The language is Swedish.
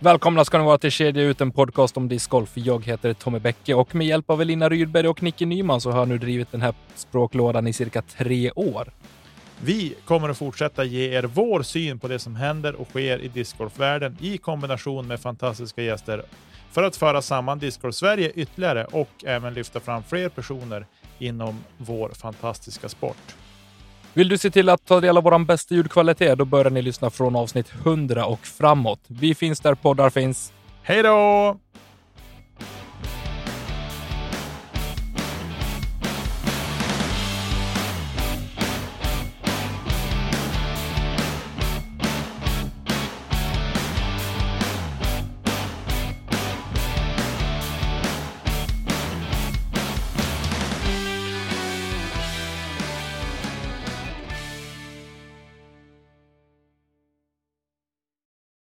Välkomna ska ni vara till Kedja ut, en podcast om discgolf. Jag heter Tommy Bäcke och med hjälp av Elina Rydberg och Nicke Nyman så har jag nu drivit den här språklådan i cirka tre år. Vi kommer att fortsätta ge er vår syn på det som händer och sker i discgolfvärlden i kombination med fantastiska gäster för att föra samman Discord Sverige ytterligare och även lyfta fram fler personer inom vår fantastiska sport. Vill du se till att ta del av vår bästa ljudkvalitet, då börjar ni lyssna från avsnitt 100 och framåt. Vi finns där poddar finns. Hej då!